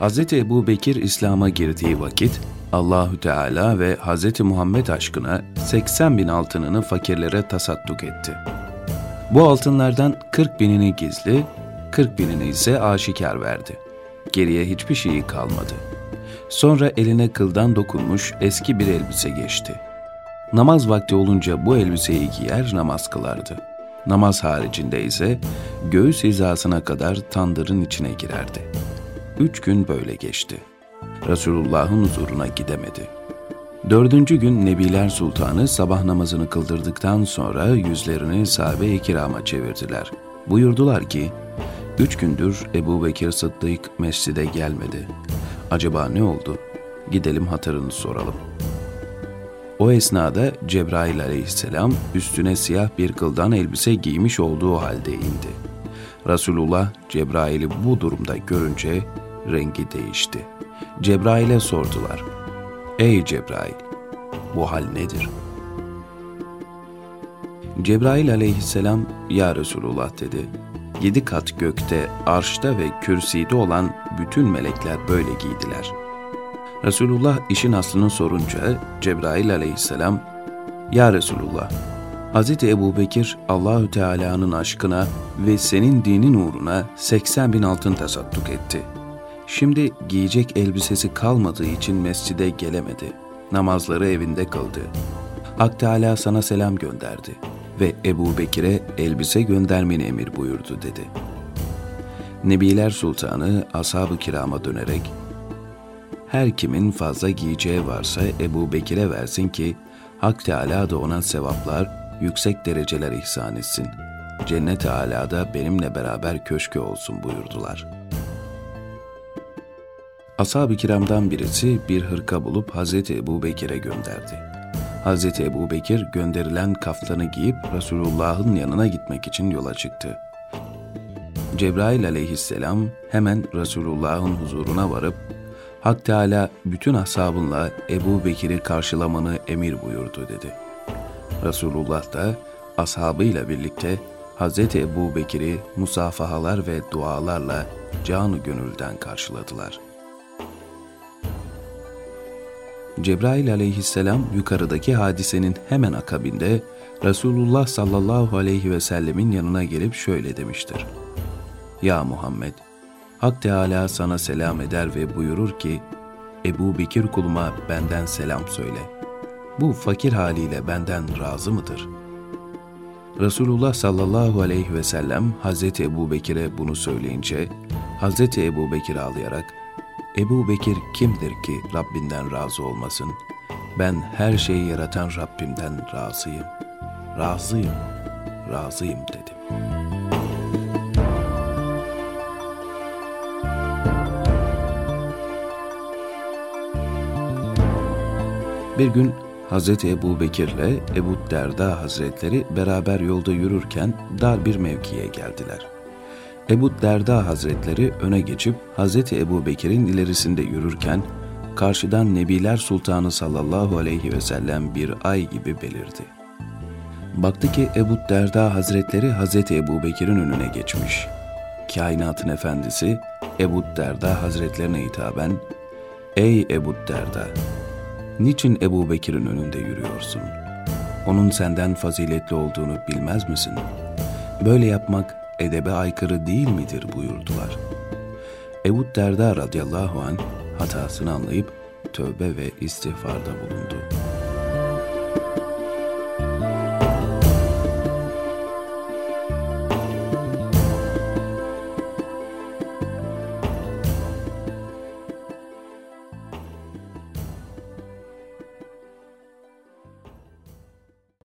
Hz. Ebu Bekir İslam'a girdiği vakit Allahü Teala ve Hz. Muhammed aşkına 80 bin altınını fakirlere tasadduk etti. Bu altınlardan 40 binini gizli, 40 binini ise aşikar verdi. Geriye hiçbir şeyi kalmadı. Sonra eline kıldan dokunmuş eski bir elbise geçti. Namaz vakti olunca bu elbiseyi giyer namaz kılardı. Namaz haricinde ise göğüs hizasına kadar tandırın içine girerdi. Üç gün böyle geçti. Resulullah'ın huzuruna gidemedi. Dördüncü gün Nebiler Sultanı sabah namazını kıldırdıktan sonra yüzlerini sahabe-i kirama çevirdiler. Buyurdular ki, Üç gündür Ebu Bekir Sıddık mescide gelmedi. Acaba ne oldu? Gidelim hatırını soralım. O esnada Cebrail aleyhisselam üstüne siyah bir kıldan elbise giymiş olduğu halde indi. Resulullah Cebrail'i bu durumda görünce rengi değişti. Cebrail'e sordular. Ey Cebrail, bu hal nedir? Cebrail aleyhisselam, Ya Resulullah dedi. Yedi kat gökte, arşta ve kürside olan bütün melekler böyle giydiler. Resulullah işin aslını sorunca Cebrail aleyhisselam, Ya Resulullah, Hz. Ebu Bekir Allahü Teala'nın aşkına ve senin dinin uğruna 80 bin altın tasadduk etti. Şimdi giyecek elbisesi kalmadığı için mescide gelemedi. Namazları evinde kıldı. Hak Teala sana selam gönderdi ve Ebu Bekir'e elbise göndermeni emir buyurdu dedi. Nebiler Sultanı ashab-ı kirama dönerek, her kimin fazla giyeceği varsa Ebu Bekir'e versin ki, Hak Teala da ona sevaplar, yüksek dereceler ihsan etsin. Cennet-i Alâ'da benimle beraber köşkü olsun buyurdular. Ashab-ı kiramdan birisi bir hırka bulup Hazreti Ebu Bekir'e gönderdi. Hazreti Ebu Bekir gönderilen kaftanı giyip Resulullah'ın yanına gitmek için yola çıktı. Cebrail aleyhisselam hemen Resulullah'ın huzuruna varıp Hak Teala bütün ashabınla Ebu Bekir'i karşılamanı emir buyurdu dedi. Resulullah da ashabıyla birlikte Hz. Ebu Bekir'i musafahalar ve dualarla canı gönülden karşıladılar. Cebrail aleyhisselam yukarıdaki hadisenin hemen akabinde Resulullah sallallahu aleyhi ve sellemin yanına gelip şöyle demiştir. Ya Muhammed, Hak Teala sana selam eder ve buyurur ki, Ebu Bekir kuluma benden selam söyle. Bu fakir haliyle benden razı mıdır? Resulullah sallallahu aleyhi ve sellem Hazreti Ebu Bekir'e bunu söyleyince, Hazreti Ebu Bekir ağlayarak, Ebu Bekir kimdir ki Rabbinden razı olmasın? Ben her şeyi yaratan Rabbimden razıyım. Razıyım, razıyım dedi. Bir gün Hz. Ebu Bekir ile Ebu Derda Hazretleri beraber yolda yürürken dar bir mevkiye geldiler. Ebu Derda Hazretleri öne geçip Hz. Ebu Bekir'in ilerisinde yürürken karşıdan Nebiler Sultanı sallallahu aleyhi ve sellem bir ay gibi belirdi. Baktı ki Ebu Derda Hazretleri Hz. Ebu Bekir'in önüne geçmiş. Kainatın efendisi Ebu Derda Hazretlerine hitaben, Ey Ebu Derda! Niçin Ebu Bekir'in önünde yürüyorsun? Onun senden faziletli olduğunu bilmez misin? Böyle yapmak edebe aykırı değil midir buyurdular. Ebu Derda radıyallahu an hatasını anlayıp tövbe ve istiğfarda bulundu.